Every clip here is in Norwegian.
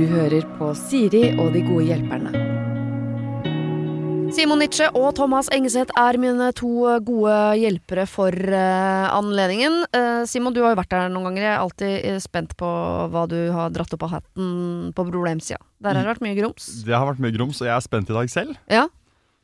Du hører på Siri og de gode hjelperne. Simon Nietzsche og Thomas Engeseth er mine to gode hjelpere for uh, anledningen. Uh, Simon, du har jo vært der noen ganger. Jeg er alltid eh, spent på hva du har dratt opp av hatten på problemsida. Der har det vært mye grums. Det har vært mye grums, og jeg er spent i dag selv. Ja.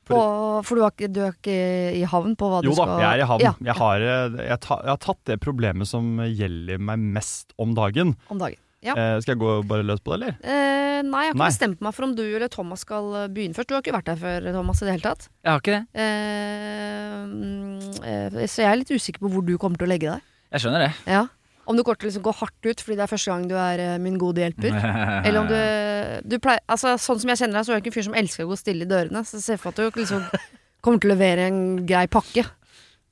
For- Og, for du, har ikke, du er ikke i havn på hva Jo du da, jeg er i havn. Ja, Jeg, har, eh, jeg, ta, jeg har tatt det problemet som gjelder meg mest om dagen. om dagen. Ja. Eh, skal jeg gå bare løs på det, eller? Eh, nei, jeg har ikke Nei. bestemt meg for om du eller Thomas skal eh, begynne først. Du har ikke vært der før, Thomas, i det hele tatt. Jeg har ikke det. Eh, mm, eh, så jeg er litt usikker på hvor du kommer til å legge deg. Jeg skjønner det. Ja. Om du kommer til å liksom gå hardt ut fordi det er første gang du er eh, min gode hjelper. Eller om du, du pleier, altså, Sånn som jeg kjenner deg, så er du ikke en fyr som elsker å gå stille i dørene. Så jeg ser for meg at du liksom kommer til å levere en grei pakke.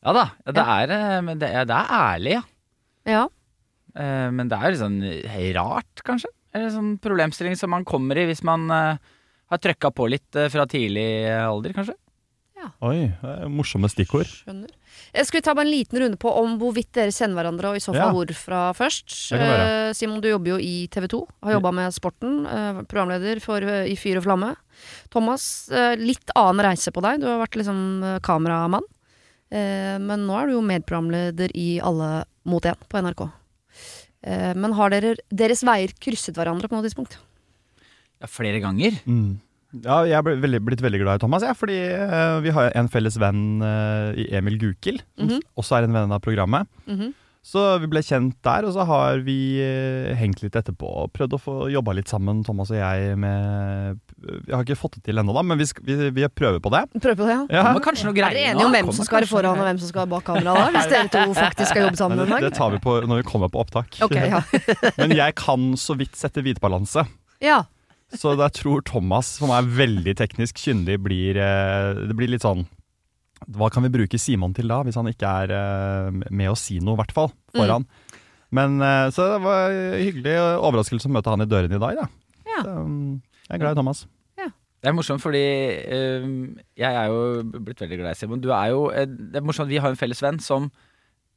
Ja da. Det er, eh, men det er, det er ærlig, ja. Ja. Eh, Men det er jo sånn eh, rart, kanskje. Eller sånn problemstilling som man kommer i hvis man eh, har trøkka på litt fra tidlig alder, kanskje. Oi, eh, morsomme stikkord. Skjønner. Skal vi ta bare en liten runde på om hvorvidt dere kjenner hverandre, og i så fall Ja. hvorfra først? Eh, Simon, du jobber jo i TV 2. Har jobba med sporten. eh, Programleder for I fyr og flamme. Thomas, eh, litt annen reise på deg. Du har vært liksom kameramann. Eh, Men nå er du jo medprogramleder i Alle mot én på NRK. Eh, Men har dere, deres veier krysset hverandre på noe tidspunkt? Ja, flere ganger. Mm. Ja, jeg er veldig, blitt veldig glad i Thomas, ja, fordi eh, vi har en felles venn eh, i Emil Gukild, Mm -hmm. også er en venn av programmet. Mhm. Så vi ble kjent der, og så har vi eh, hengt litt etterpå og prøvd å få jobba litt sammen, Thomas og jeg, med Vi har ikke fått det til ennå, da, men vi, vi, vi prøver på det. Prøver på det, ja. Ja. Kommer kanskje noe Er greier dere enige om hvem som skal være foran og hvem som skal være bak kamera da? Hvis dere to faktisk skal jobbe sammen Men en det, dag? det tar vi på når vi kommer på opptak. Okay, ja. Men jeg kan så vidt sette hvitbalanse. ja. Så jeg tror Thomas, som er veldig teknisk kyndig, blir eh, Det blir litt sånn Hva kan vi bruke Simon til da, hvis han ikke er eh, med å si noe, i hvert fall, foran. Men eh, Så det var hyggelig overraskelse å møte han i døren i dag, da. Ja. Så, um, jeg er glad i Thomas. Det er morsomt fordi eh, jeg er jo blitt veldig glad i Simon. Du er jo eh, Det er morsomt, vi har en felles venn som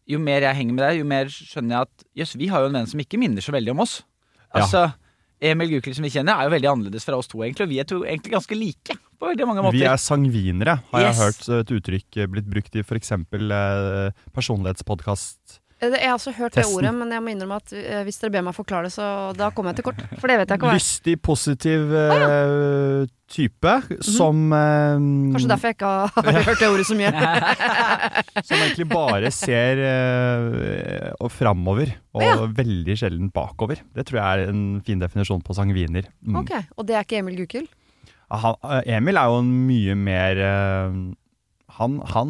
Jo mer jeg henger med deg, jo mer skjønner jeg at Jøss, vi har jo en venn som ikke minner så veldig om oss. Ja. Emil Gukild som vi kjenner, er jo veldig annerledes fra oss to, egentlig. Og vi er to egentlig ganske like på veldig mange måter. Vi er sangvinere, har Yes. jeg hørt et uttrykk blitt brukt i f.eks. Eh, personlighetspodkast. Eh, Jeg har også hørt det ordet, men jeg må innrømme at eh, hvis dere ber meg forklare det, så da kommer jeg til kort. For det vet jeg ikke hva er. Lystig, positiv eh, type som eh, Mhm. Kanskje derfor jeg ikke har hørt det ordet så mye. Som egentlig bare ser uh, og framover, og Ja. veldig sjelden bakover. Det tror jeg er en fin definisjon på sangviner. Mm. Ok, Og det er ikke Emil Gukild? Emil er jo en mye mer eh, han, han,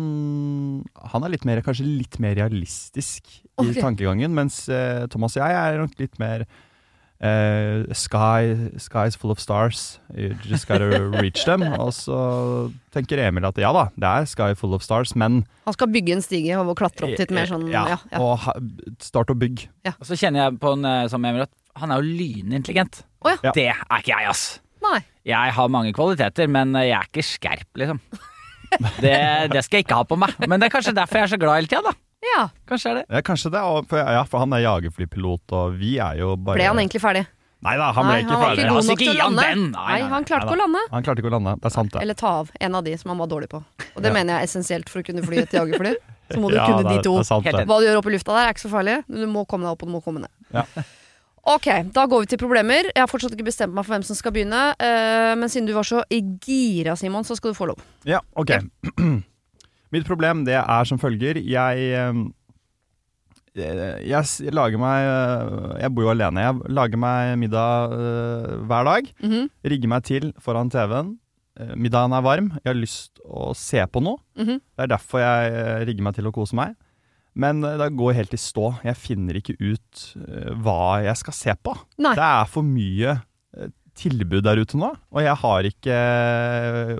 han er litt mer, kanskje litt mer realistisk i Ok. tankegangen, mens eh, Thomas og jeg er nok litt mer eh, sky, sky full of stars. You just gotta reach them. Og så tenker Emil at ja da, det er sky full of stars, men Han skal bygge en stige og klatre opp litt mer sånn ja, ja, ja. Og ha, start å bygge. Ja. Og så kjenner jeg på en eh, som Emil at han er jo lynintelligent. Oh, ja. Ja. Det er ikke jeg, ass. Nei. Jeg har mange kvaliteter, men eh, jeg er ikke skerp, liksom. Det, det skal jeg ikke ha på meg. Men det er kanskje derfor jeg er så glad hele tida, da. Ja. Kanskje er det. Ja, kanskje det. Og, for, ja, for han er jagerflypilot, og vi er jo bare Ble han egentlig ferdig? Nei da, han ble Nei, ikke han ferdig. ikke god nok ikke til å han lande. Nei, Nei, han klarte ikke å lande. Han klarte ikke å lande. Det er sant, det. Eller ta av en av de som han var dårlig på. Og det Ja. mener jeg er essensielt for å kunne fly et jagerfly. Så må du Ja, kunne det de to. Hva du gjør oppe i lufta der er ikke så farlig, men du må komme deg opp og du må komme ned. Ja. Ok, da går vi til problemer. Jeg har fortsatt ikke bestemt meg for hvem som skal begynne. eh, men siden du var så gira, Simon, så skal du få lov. Ja, ok. Mitt problem det er som følger. Jeg, eh, jeg, lager meg eh, Jeg bor jo alene. Jeg lager meg middag eh, hver dag. Mhm, Rigger meg til foran TV-en. Eh, middagen er varm. Jeg har lyst å se på noe. mhm. Det er derfor jeg eh, rigger meg til å kose meg. Men eh, det går helt i stå. Jeg finner ikke ut eh, hva jeg skal se på. Nei. Det er for mye eh, tilbud der ute nå, og jeg har ikke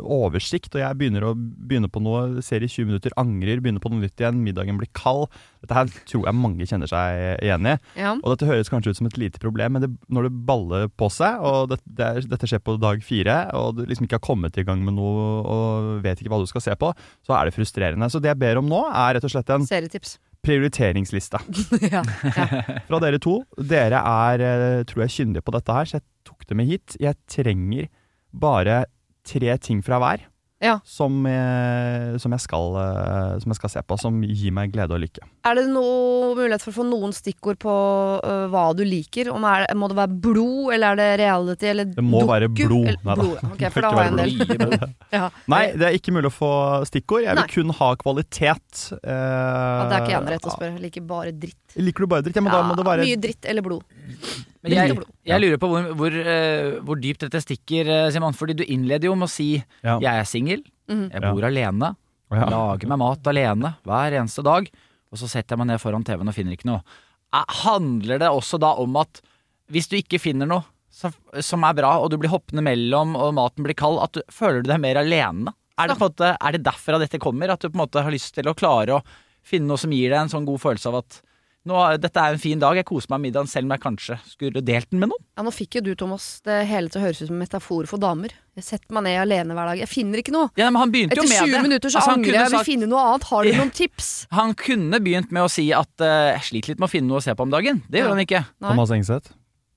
oversikt. Og jeg begynner å begynne på noe, ser i 20 minutter, angrer, begynner på noe nytt igjen, middagen blir kald. Dette her tror jeg mange kjenner seg igjen i. Ja. Og dette høres kanskje ut som et lite problem, men det, når det baller på seg, og det, det er, dette skjer på dag fire, og du liksom ikke har kommet i gang med noe og vet ikke hva du skal se på, så er det frustrerende. Så det jeg ber om nå, er rett og slett en Serietips. Prioriteringsliste ja. fra dere to. Dere er, eh, tror jeg, kyndige på dette her, så jeg tok det med hit. Jeg trenger bare tre ting fra hver Ja. som, jeg, som, jeg skal, eh, som jeg skal se på, som gir meg glede og lykke. Er det noe mulighet for å få noen stikkord på uh, hva du liker? Om er, må det være blod, eller er det reality, eller Det må være blod. Eller- Neida. blod. Ok, Det for da har jeg en del. Ja. Nei, det er ikke mulig å få stikkord. Jeg vil Nei. kun ha kvalitet. Uh, Ja, det er ikke jeg rett å spørre. Jeg liker bare dritt. Liker du bare dritt? Ja, men da må det være Mye dritt eller blod. Men jeg, jeg lurer på hvor, hvor, eh, hvor dypt dette stikker, eh, Simon. Fordi du innleder jo med å si ja. jeg er singel, Mhm. jeg bor alene, Ja. lager meg mat alene hver eneste dag, og så setter jeg meg ned foran TV-en og finner ikke noe. Eh, Handler det også da om at hvis du ikke finner noe så, som er bra, og du blir hoppende mellom, og maten blir kald, at du, føler du deg mer alene? Er det, på en måte, er det derfra dette kommer? At du på en måte har lyst til å klare å finne noe som gir deg en sånn god følelse av at nå, dette er en fin dag, jeg koser meg med middagen selv om jeg kanskje skulle delt den med noen? Ja, nå fikk jo du, Thomas, det hele til å høres ut som en metafor for damer. Jeg setter meg ned alene hver dag. Jeg finner ikke noe. Ja, men han begynte Etter jo med 20 det. minutter så Altså, angrer jeg, jeg, vil finne noe annet. Har du Ja. noen tips? Han kunne begynt med å si at uh, jeg sliter litt med å finne noe å se på om dagen. Det gjør Ja. han ikke. Nei. Thomas Engseth,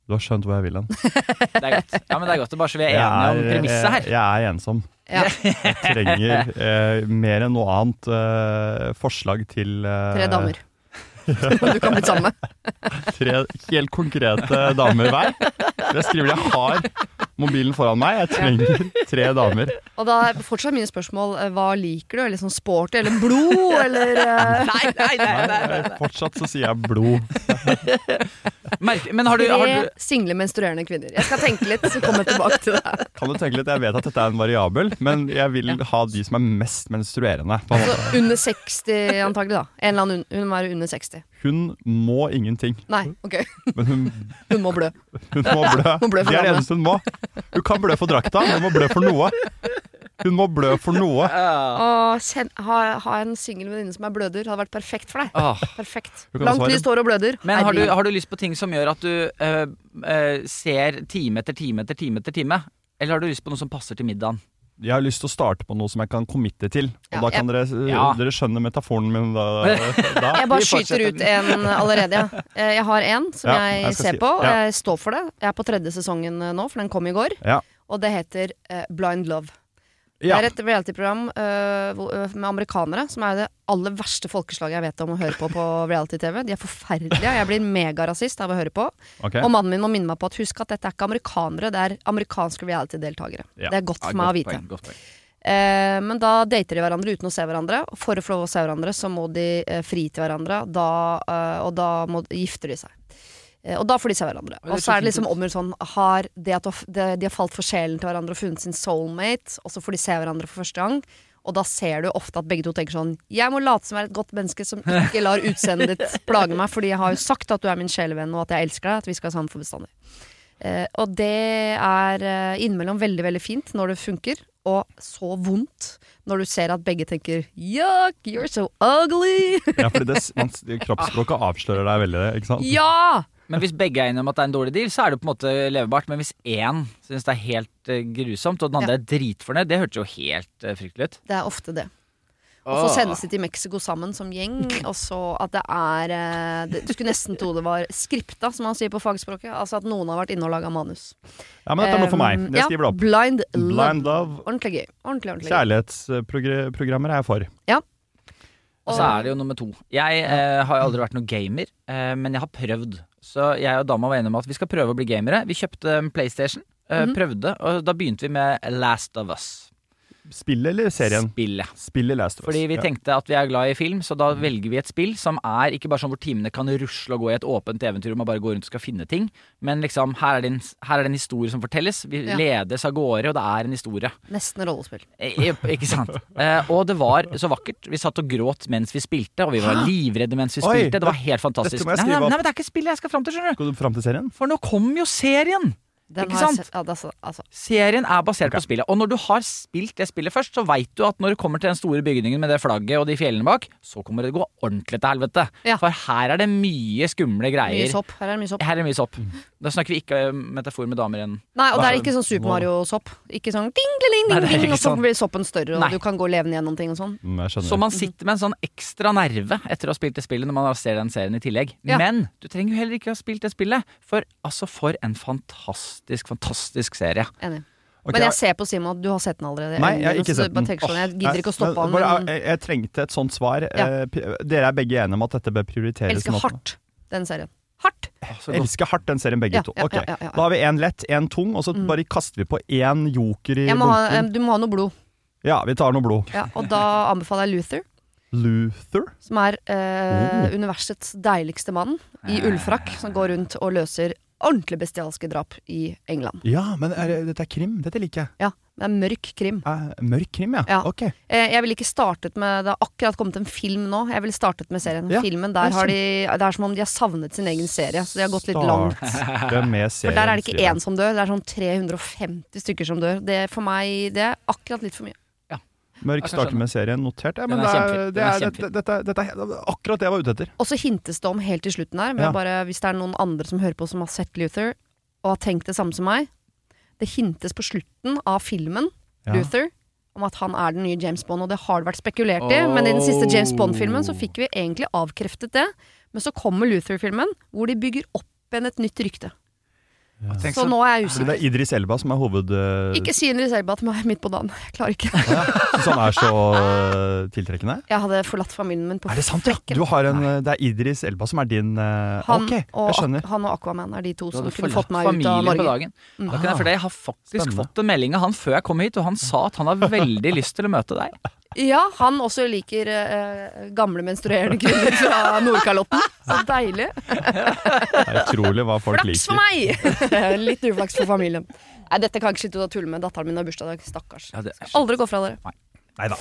du har skjønt hvor jeg vil hen. Det er godt. Ja, men det er godt. Bare så vi er enige om premisset her. jeg, jeg er ensom. Ja. Jeg trenger eh, mer enn noe annet eh, forslag til eh, Tre damer. du kan bli sammen med. Tre helt konkrete damer hver. Jeg skriver jeg har mobilen foran meg. Jeg trenger tre damer. Og da er fortsatt mine spørsmål eh, hva liker du? Eller sånn sporty? Eller blod? Eller eh, Nei, nei, nei, nei, nei. Fortsatt så sier jeg blod. Merke- Men har du, har du single menstruerende kvinner. Jeg skal tenke litt, så kommer jeg tilbake til det. Kan du tenke litt, Jeg vet at dette er en variabel, men jeg vil ha de som er mest menstruerende. på en Så måte. under 60 antagelig, da. En eller annen hun må være under 60. Hun må ingenting, Nei, ok. men hun, Hun må blø. hun må blø. Hun blø for Det er det eneste hun må. Hun kan blø for drakta, men hun må blø for noe. Hun må blø for noe. Åh, kjenn, ha, ha en singel venninne som er bløder. Hadde vært perfekt for deg. Åh. Perfekt. Langt lyst lys hår og bløder. Men har du, har du lyst på ting som gjør at du øh, øh, ser time etter time etter time etter time? Eller har du lyst på noe som passer til middagen? Jeg har lyst til å starte på noe som jeg kan committe til. Og Ja, da kan dere, Ja. dere skjønne metaforen min da. da. Jeg bare skyter ut en allerede, ja. Eh, Jeg har en som Ja, jeg, jeg ser si- på, og ja. jeg står for det. Jeg er på tredje sesongen eh, nå, for den kom i går. Ja. Og det heter uh, Blind Love. Ja. Det er et reality-program uh, med amerikanere, som er det aller verste folkeslaget jeg vet om å høre på på reality-TV. De er forferdelige. Jeg blir megarasist av å høre på. Okay. Og mannen min må minne meg på at husk at dette er ikke amerikanere, det er amerikanske reality-deltakere. Ja. Det er godt for meg å vite. Point. Eh, men da dater de hverandre uten å se hverandre. For å få lov å se hverandre, så må de eh, fri til hverandre. Da, eh, og da må, gifter de seg. Eh, og da får de se hverandre. Og så er det liksom om omgjort sånn har det at De har falt for sjelen til hverandre og funnet sin soulmate, og så får de se hverandre for første gang. Og da ser du ofte at begge to tenker sånn Jeg må late som jeg er et godt menneske som ikke lar utseendet ditt plage meg, fordi jeg har jo sagt at du er min sjelevenn, og at jeg elsker deg, at vi skal være sammen for bestandig. Eh, og det er eh, innimellom veldig, veldig fint når det funker, og så vondt når du ser at begge tenker Yuck, you're so ugly! Ja, fordi det, man, kroppsspråket avslører deg veldig, ikke sant? ja! Men hvis begge er enige om at det er en dårlig deal, så er det på en måte levebart. Men hvis én syns det er helt eh, grusomt, og den andre er dritfornøyd, det hørtes jo helt uh, fryktelig ut. Det er ofte det. Og så Åh. sendes de til Mexico sammen som gjeng, og så at det er eh, det, Du skulle nesten tro det var skripta, som man sier på fagspråket. Altså at noen har vært inne og laga manus. Ja, men dette er noe for meg. Ja, skriver det opp. Blind Love. Blind love. Ordentlig gøy. Ordentlig, ordentlig. Kjærlighetsprogrammer er jeg for. Og så er det jo nummer to. Jeg eh, har jo aldri vært noen gamer, eh, men jeg har prøvd. Så jeg og dama var enige om at vi skal prøve å bli gamere. Vi kjøpte en PlayStation, eh, Mhm. prøvde, og da begynte vi med Last of Us. Spillet eller serien? Spillet. Spillet Last of Us. Fordi vi Ja. tenkte at vi er glad i film, så da velger vi et spill som er ikke bare sånn hvor timene kan rusle og gå i et åpent eventyr og man bare går rundt og skal finne ting, men liksom her er det en, her er det en historie som fortelles. Vi Ja. ledes av gårde, og det er en historie. Nesten rollespill. Eh, ikke sant. Eh, og det var så vakkert. Vi satt og gråt mens vi spilte, og vi var livredde mens vi Oi, spilte. Det var helt fantastisk. Nei, nei, nei, men det er ikke spillet jeg skal fram til, skjønner du. Skal du fram til serien? For nå kommer jo serien! Den Ikke har sant? sett- Ja, det er så, altså. Serien er basert okay. på spillet. Og når du har spilt det spillet først, så veit du at når du kommer til den store bygningen med det flagget og de fjellene bak, så kommer det å gå ordentlig til helvete. Ja. For her er det mye skumle Mye greier. sopp. Her er det mye sopp. Her er det mye sopp. Da snakker vi ikke metafor med damer igjen. Nei, og det er ikke sånn Super Mario-sopp. Ikke sånn ding, ding, ding, Nei, det er ding, og så sånn. blir soppen større, og Nei. du kan gå levende gjennom ting og sånn. Mm. Så man sitter med en sånn ekstra nerve etter å ha spilt det spillet når man ser den serien i tillegg. Ja. Men du trenger jo heller ikke ha spilt det spillet, for altså for en fantastisk, fantastisk serie. Enig. Okay, Men jeg ser på Simon at du har sett den allerede. Nei, jeg har ikke sett den. sånn, Jeg gidder ikke å stoppe men han, men jeg, jeg trengte et sånt svar. Ja. Eh, Dere er begge enige om at dette bør prioriteres? elsker sånn hardt den serien. Hardt! Så Jeg elsker hardt den serien, begge Ja, to. ja, ja, ja, ja. Da har vi én lett, én tung, og så Mm. bare kaster vi på én joker i bunken. du må ha noe blod. Ja, vi tar noe blod. Ja, og da anbefaler jeg Luther, Luther? som er eh, Oh. universets deiligste mann i ullfrakk, som går rundt og løser ordentlig bestialske drap i England. Ja, men er, dette er krim. Dette liker jeg. Ja, det er mørk krim. Eh, mørk krim, ja. Ja. Ok. Eh, jeg ville ikke startet med Det har akkurat kommet en film nå. Jeg ville startet med serien. Ja, Filmen, der er har de Det er som om de har savnet sin egen serie. Så de har gått litt langt. Med For der er det ikke serien, én som dør, det er sånn 350 stykker som dør. Det For meg det er akkurat litt for mye. Mørk starter med serien, notert. Ja, men Den er det er, det er er, dette, dette, dette er akkurat det jeg var ute etter. Og så hintes det om helt til slutten her, Ja. bare, hvis det er noen andre som hører på som har sett Luther, og har tenkt det samme som meg Det hintes på slutten av filmen, Ja. Luther, om at han er den nye James Bond, og det har det vært spekulert i. Men i den siste James Bond-filmen så fikk vi egentlig avkreftet det. Men så kommer Luther-filmen, hvor de bygger opp igjen et nytt rykte. Tenk Så så- nå er jeg usikker. det er Idris Elba som er hoved... Uh... Ikke si Idris Elba til meg midt på dagen. Jeg klarer ikke. Syns han er så uh, tiltrekkende? Jeg hadde forlatt familien min på Er det sant, ja? Du har en, det er Idris Elba som er din uh, Han, Ok, jeg og, han og Aquaman er de to som kunne fått meg ut av Norge. på dagen. Da kan jeg, for jeg har faktisk Spennende. fått en melding av han før jeg kom hit, og han sa at han har veldig lyst til å møte deg. Ja, han også liker eh, gamle menstruerende kvinner fra Nordkalotten. Så deilig. Det er utrolig hva folk Flaks for meg! Litt uflaks for familien. Nei, dette kan jeg ikke slutte å tulle med. Datteren min har bursdag i dag. Stakkars. Ja, det er Aldri gå fra dere. Nei da.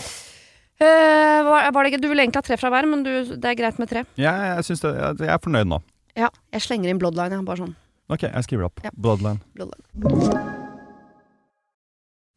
Eh, var, var det ikke, du ville egentlig ha tre fra hver, men du, det er greit med tre. Ja, jeg, det, jeg, jeg er fornøyd nå. Ja, Jeg slenger inn Bloodline. Jeg, bare sånn. Ok, jeg skriver det opp. Ja. Bloodline. Bloodline.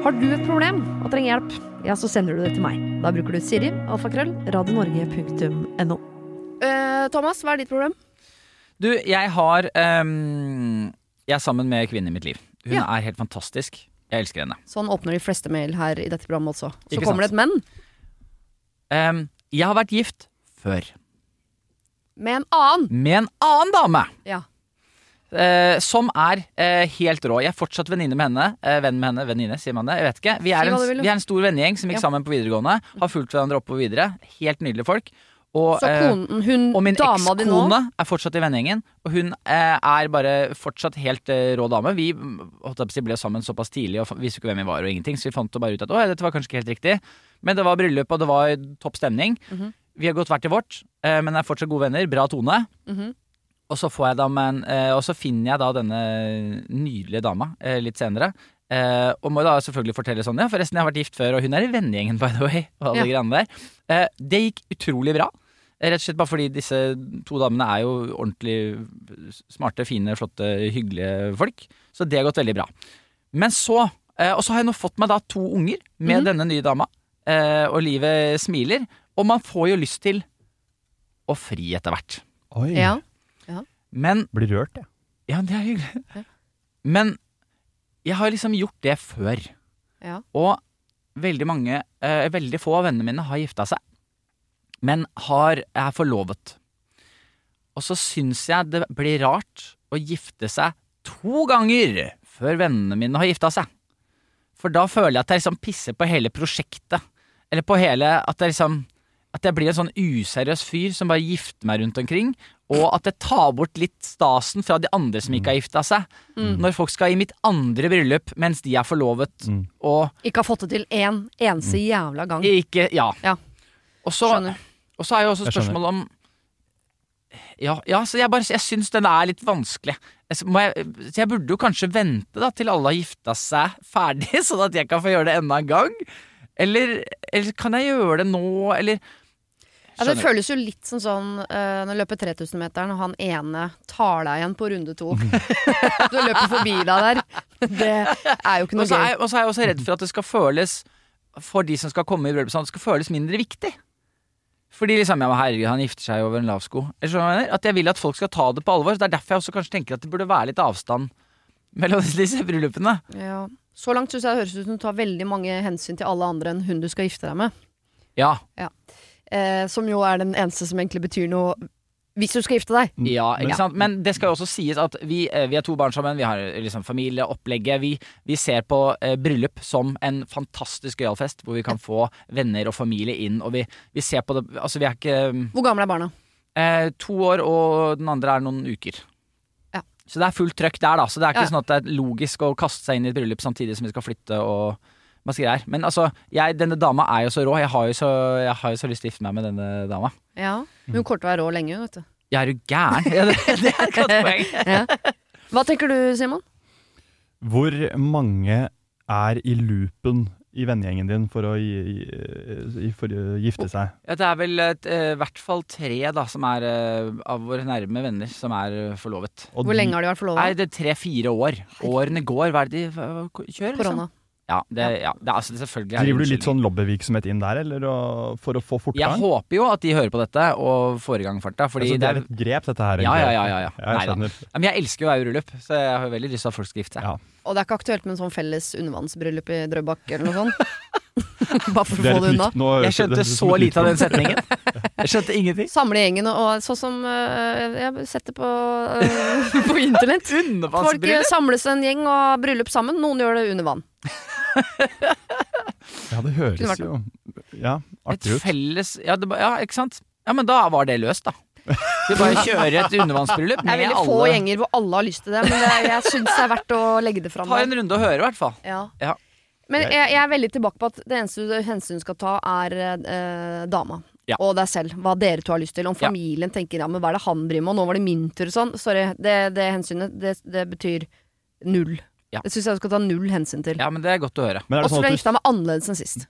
Har du et problem og trenger hjelp, ja, så sender du det til meg. Da bruker du Siri, alfakrøll, radionorge.no. Uh, Thomas, hva er ditt problem? Du, jeg har um, Jeg er sammen med kvinnen i mitt liv. Hun Ja. er helt fantastisk. Jeg elsker henne. Sånn åpner de fleste mail her i dette programmet også. Så Ikke kommer det et men Um, jeg har vært gift før. med en annen. Med en annen dame! Ja. Eh, som er uh, helt rå. Jeg er fortsatt venninne med henne. Uh, venn med henne, venninne, sier man det? Jeg vet ikke. Vi er, en, vi er en stor vennegjeng som gikk Ja. sammen på videregående. Har fulgt hverandre opp og videre. Helt nydelige folk. Og, Så konen, hun og min ekskone er fortsatt i vennegjengen, og hun er bare fortsatt helt rå dame. Vi mm, jeg ble sammen såpass tidlig og visste ikke hvem vi var, og ingenting, så vi fant bare ut at å, dette var kanskje ikke helt riktig. Men det var bryllup, og det var topp stemning. Mhm. Vi har gått hvert til vårt, men er fortsatt gode venner. Bra tone. Mhm. Og så får jeg da med en, eh, Og så finner jeg da denne nydelige dama eh, litt senere. Eh, og må da selvfølgelig fortelle sånn Ja, forresten, jeg har vært gift før, og hun er i vennegjengen, by the way. Og alle Ja. greiene der. Eh, det gikk utrolig bra. Rett og slett bare fordi disse to damene er jo ordentlig smarte, fine, flotte, hyggelige folk. Så det har gått veldig bra. Men så eh, Og så har jeg nå fått meg da to unger med Mhm. denne nye dama. Eh, og livet smiler. Og man får jo lyst til å fri etter hvert. Oi, Ja. Men blir rørt, jeg. ja, det er hyggelig. Ja. Men jeg har liksom gjort det før. Ja. Og veldig mange, eh, veldig få av vennene mine har gifta seg. Men har, er forlovet. Og så syns jeg det blir rart å gifte seg to ganger før vennene mine har gifta seg. For da føler jeg at jeg liksom pisser på hele prosjektet. Eller på hele At jeg liksom At jeg blir en sånn useriøs fyr som bare gifter meg rundt omkring. Og at det tar bort litt stasen fra de andre som ikke har gifta seg. Mm. Når folk skal i mitt andre bryllup mens de er forlovet, Mm. og Ikke har fått det til én eneste jævla gang. ikke Ja. Ja. Og så Skjønner. og så er jo også spørsmålet om ja, ja, så jeg bare Jeg syns den er litt vanskelig. Jeg, må jeg, så jeg burde jo kanskje vente da til alle har gifta seg ferdig, sånn at jeg kan få gjøre det enda en gang. Eller, eller kan jeg gjøre det nå, eller Ja, det føles jo litt som sånn uh, når du løper 3000-meteren, og han ene tar deg igjen på runde to. du løper forbi deg der. Det er jo ikke noe gøy. og så er jeg også redd for at det skal føles For de som skal komme i bryllupet, det skal føles mindre viktig. Fordi liksom, ja, herregud, han gifter seg over en lav sko. At jeg vil at folk skal ta det på alvor. Det er derfor jeg også kanskje tenker at det burde være litt avstand mellom disse bryllupene. Ja. Så langt syns jeg det høres ut som du tar veldig mange hensyn til alle andre enn hun du skal gifte deg med. Ja. Ja, Eh, som jo er den eneste som egentlig betyr noe hvis du skal gifte deg. ja ikke sant? Men det skal jo også sies at vi, eh, vi er to barn sammen, vi har liksom familieopplegget. Vi, vi ser på eh, bryllup som en fantastisk gøyal fest, hvor vi kan få venner og familie inn. Og vi, vi ser på det Altså, vi er ikke Hvor gamle er barna? Eh, to år, og den andre er noen uker. Ja. Så det er fullt trøkk der, da. Så det er ikke Ja. sånn at det er logisk å kaste seg inn i et bryllup samtidig som vi skal flytte og masse greier. Men altså, jeg, denne dama er jo så rå. Jeg har jo så, jeg har jo så lyst til å gifte meg med denne dama. Ja. Hun kommer til å være rå lenge, vet du. Jeg er jo gæren! Ja, det, det er et godt poeng. Ja. Hva tenker du, Simon? Hvor mange er i loopen i vennegjengen din for å gi, gi, for å gifte seg? Ja, det er vel et, eh, i hvert fall tre da, som er eh, av våre nærme venner som er eh, forlovet. Og Hvor de- lenge har de vært forlovet? Er tre-fire år. Årene går. Hva er det de kjører? Korona. kjører? liksom? Ja, det, ja, det er det selvfølgelig er Driver du litt sånn lobbyvirksomhet inn der, eller å, for å få fortgang? Jeg håper jo at de hører på dette og får i gang farta. Fordi Altså, det er et grep, dette her. Ja, ja, ja. ja, ja. Jeg. Men jeg elsker jo i så jeg har veldig lyst til at folk skal gifte seg. Ja. Og det er ikke aktuelt med en sånn felles undervannsbryllup i Drøbak eller noe sånt? Bare for å Det få det unna. Nå, Jeg skjønte det så lite av den setningen. Jeg skjønte ingenting. Samle gjengen og, og sånn som øh, Jeg setter på, øh, på internett. Folk Undervannsbryllup? samles en gjeng og har bryllup sammen. Noen gjør det under vann. Ja, det høres jo ja, artig ut. felles ja, det, ja, ikke sant? Ja, men da var det løst, da. Du vi bare kjører et undervannsbryllup Jeg er med veldig få alle gjenger hvor alle har lyst til det, men det, jeg syns det er verdt å legge det fram. Ta en runde og høre, i hvert fall. Ja. Ja. Men jeg, jeg er veldig tilbake på at det eneste hensyn du skal ta, er eh, dama. Ja. Og deg selv. Hva dere to har lyst til. Om Ja. familien tenker ja, men hva er det han driver med, og nå var det min tur og sånn. Sorry, det, det hensynet, det, det betyr null. Ja. Det syns jeg du skal ta null hensyn til. Ja, men det er godt å høre. Men er Og så sånn ble jeg gifta meg annerledes enn sist.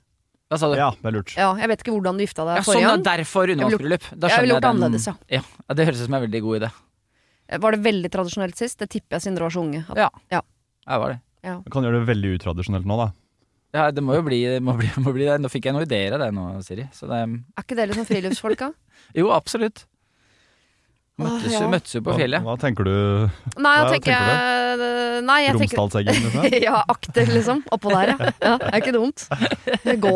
Hva sa du? Ja, det er lurt. Ja, jeg vet ikke hvordan du gifta deg Ja, sånn forrige er gang. derfor undervannsbryllup. Da Jeg skjønner gjort det den- annerledes, ja. Ja, ja, det høres ut som en veldig god idé. Var det veldig tradisjonelt sist? Det tipper jeg siden dere var så unge. At, Ja. Ja. Jeg det var det. Du kan gjøre det veldig utradisjonelt nå, da. Ja, det må jo bli, det må bli, må bli det. Nå fikk jeg noen ideer av det nå, Siri. Så det Er ikke det litt sånn friluftsfolk, da? Jo, absolutt. Møttes, ah, ja. møttes jo på fjellet. hva tenker du? Nei, jeg tenker tenker jeg Nei, jeg Romsdalseggen? Liksom? ja, akter, liksom. Oppå der, ja. ja. Det er ikke dumt. Gå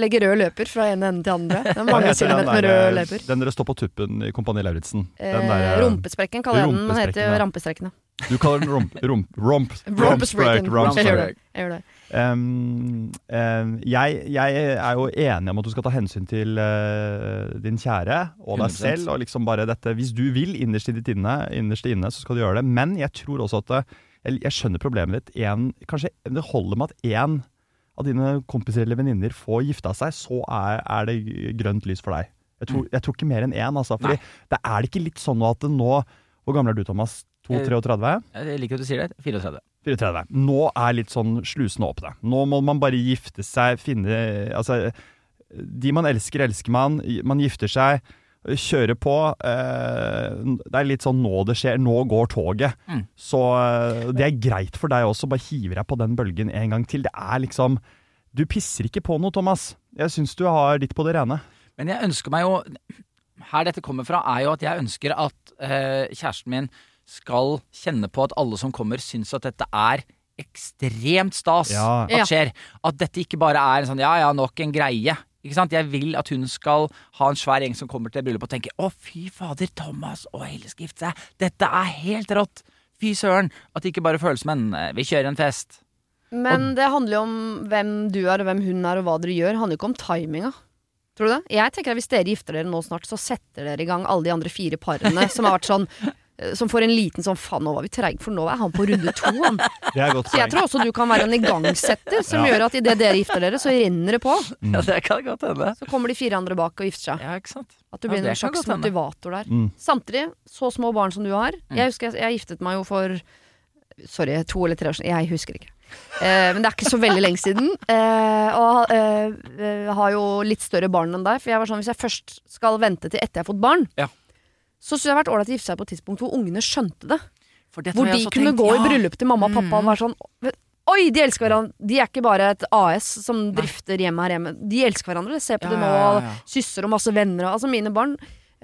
legge rød løper fra ene enden til andre. Det er mange kilometer med rød løper. Den dere står på tuppen i Kompani Lauritzen. Eh, eh, rumpesprekken kaller jeg den, den heter rampestrekkene. Du kaller den romp... Romp, romp, romp, rump romp, romp Jeg gjør det. Jeg gjør det. Um, um, jeg, jeg er jo enig om at du skal ta hensyn til uh, din kjære og deg 100%. selv. og liksom bare dette, Hvis du vil innerst i ditt inne, innerst inne, så skal du gjøre det. Men jeg tror også at jeg, jeg skjønner problemet ditt. En, kanskje det holder med at én av dine kompiser eller venninner får gifta seg, så er, er det grønt lys for deg. Jeg tror, jeg tror ikke mer enn én. Altså, fordi det er det ikke litt sånn at nå Hvor gammel er du, Thomas? Eh, 32-33? Jeg liker at du sier det. 34. 34. Nå er litt sånn slusene åpne. Nå må man bare gifte seg, finne Altså, de man elsker, elsker man. Man gifter seg, kjører på. Eh, det er litt sånn nå det skjer. Nå går toget. Mm. Så eh, det er greit for deg også. Bare hiver deg på den bølgen en gang til. Det er liksom Du pisser ikke på noe, Thomas. Jeg syns du har ditt på det rene. Men jeg ønsker meg jo Her dette kommer fra, er jo at jeg ønsker at eh, kjæresten min skal kjenne på at alle som kommer, syns at dette er ekstremt stas Ja. At skjer. At dette ikke bare er en sånn ja ja, nok en greie. Ikke sant? Jeg vil at hun skal ha en svær gjeng som kommer til bryllupet og tenker å fy fader, Thomas og Helle skal gifte seg. Dette er helt rått. Fy søren. At det ikke bare føles som en eh, vi kjører en fest. Men det handler jo om hvem du er, og hvem hun er, og hva dere gjør. Det handler jo ikke om timinga. Tror du det? Jeg tenker at Hvis dere gifter dere nå snart, så setter dere i gang alle de andre fire parene som har vært sånn Som får en liten sånn Faen, nå var vi treige, for nå er han på runde to. Han. Det er godt Så jeg tror også du kan være en igangsetter som Ja. gjør at idet dere gifter dere, så renner det på. Ja, det kan godt hende. Så kommer de fire andre bak og gifter seg. Ja, ikke sant. At du blir ja, en slags motivator der. Mm. Samtidig, så små barn som du har. Jeg husker jeg, jeg giftet meg jo for Sorry, to eller tre år siden. Jeg husker ikke. Eh, men det er ikke så veldig lenge siden. Eh, og eh, eh, har jo litt større barn enn deg. For jeg var sånn, hvis jeg først skal vente til etter jeg har fått barn, Ja. Så syns jeg det har vært ålreit å gifte seg på et tidspunkt hvor ungene skjønte det. Hvor de kunne tenkt, gå i bryllup til mamma og pappa og Mm. være sånn Oi, de elsker hverandre. De er ikke bare et AS som drifter hjemme her hjemme. De elsker hverandre. Se på Ja, det nå. ja, ja, ja. Sysser og masse venner. Altså Mine barn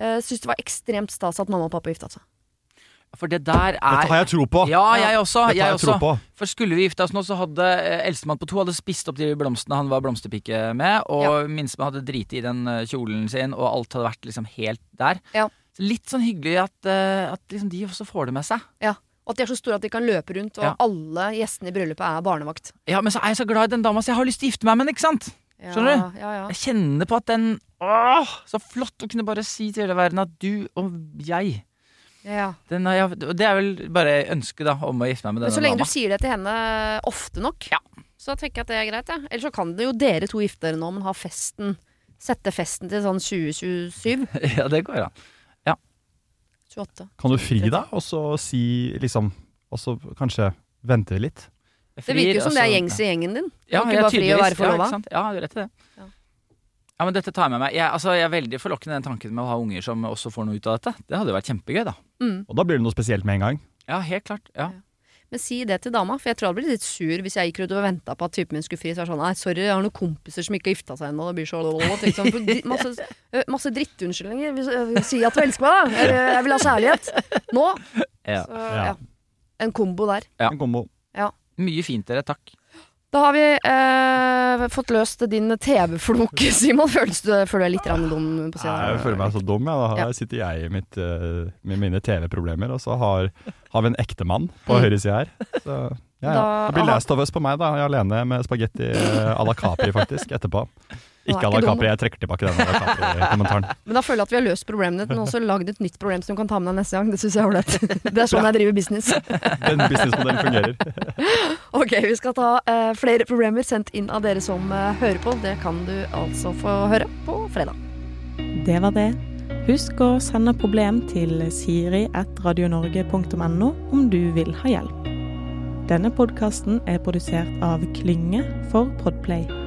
uh, syns det var ekstremt stas at mamma og pappa gifta seg. For det der er Dette har jeg tro på. Ja, jeg også. Dette har Jeg jeg tro også. på. For skulle vi gifte oss nå, så hadde eh, eldstemann på to hadde spist opp de blomstene han var blomsterpike med, og minstemann hadde driti i den eh, kjolen sin, og alt hadde vært liksom helt der. Ja. Litt sånn hyggelig at, eh, at liksom de også får det med seg. Ja. Og at de er så store at de kan løpe rundt, og Ja. alle gjestene i bryllupet er barnevakt. Ja, men så er jeg så glad i den dama, så jeg har lyst til å gifte meg med henne, ikke sant? Ja, Skjønner Ja, ja. Jeg kjenner på at den Åh, så flott å kunne bare si til hele verden at du og jeg ja. jeg, det er vel bare ønsket da om å gifte meg med Men dama. så lenge dama. du sier det til henne ofte nok, Ja. så tenker jeg at det er greit. Ja. Ellers så kan det jo dere to gifte dere nå, men ha festen Sette festen til sånn 2027. Ja, det går an. 28. Kan du fri deg, og så si liksom Og så kanskje vente litt? Det virker jo som det er altså- gjengs i gjengen din. Ja, kan jeg ikke bare fri og være forlova. Ja, ja, du har rett i det. Ja. Ja. men dette tar jeg med meg. Jeg, altså, jeg er veldig forlokkende den tanken med å ha unger som også får noe ut av dette. Det hadde jo vært kjempegøy, da. Mm. Og da blir det noe spesielt med en gang. Ja, helt klart. Ja. Men si det til dama, for jeg tror jeg hadde blitt litt sur hvis jeg gikk rundt og venta på at typen min skulle fri. Så er sånn, nei, sorry, jeg har noen kompiser som ikke har gifta seg ennå. Det blir så liksom, masse, masse drittunnskyldninger. Si at du elsker meg, da. Jeg vil ha kjærlighet. Nå. Ja. Så, ja. En kombo der. Ja. En kombo. Mye fint, dere. Takk. Da har vi eh, fått løst din TV-flok, Simon. Føles du, føler du deg litt grann dum på Nei, jeg føler meg så dum. Ja. Da Ja. sitter jeg i mitt, uh, med mine TV-problemer, og så har, har vi en ektemann på Mm. høyre side her. Så, ja, ja. Det blir Last of Us på meg, da. Jeg er alene med spagetti eh, à la Capri, faktisk, etterpå. Ikke dum, Capri, jeg trekker tilbake den la Capri-kommentaren. Men da føler jeg at vi har løst problemet ditt, men også lagd et nytt problem som du kan ta med deg neste gang. Det syns jeg er ålreit. Det er sånn jeg driver business. Den businessmodellen fungerer. Ok, vi skal ta uh, flere problemer sendt inn av dere som uh, hører på. Det kan du altså få høre på fredag. Det var det. Husk å sende problem til siri.radionorge.no om du vil ha hjelp. Denne podkasten er produsert av Klynge for Podplay.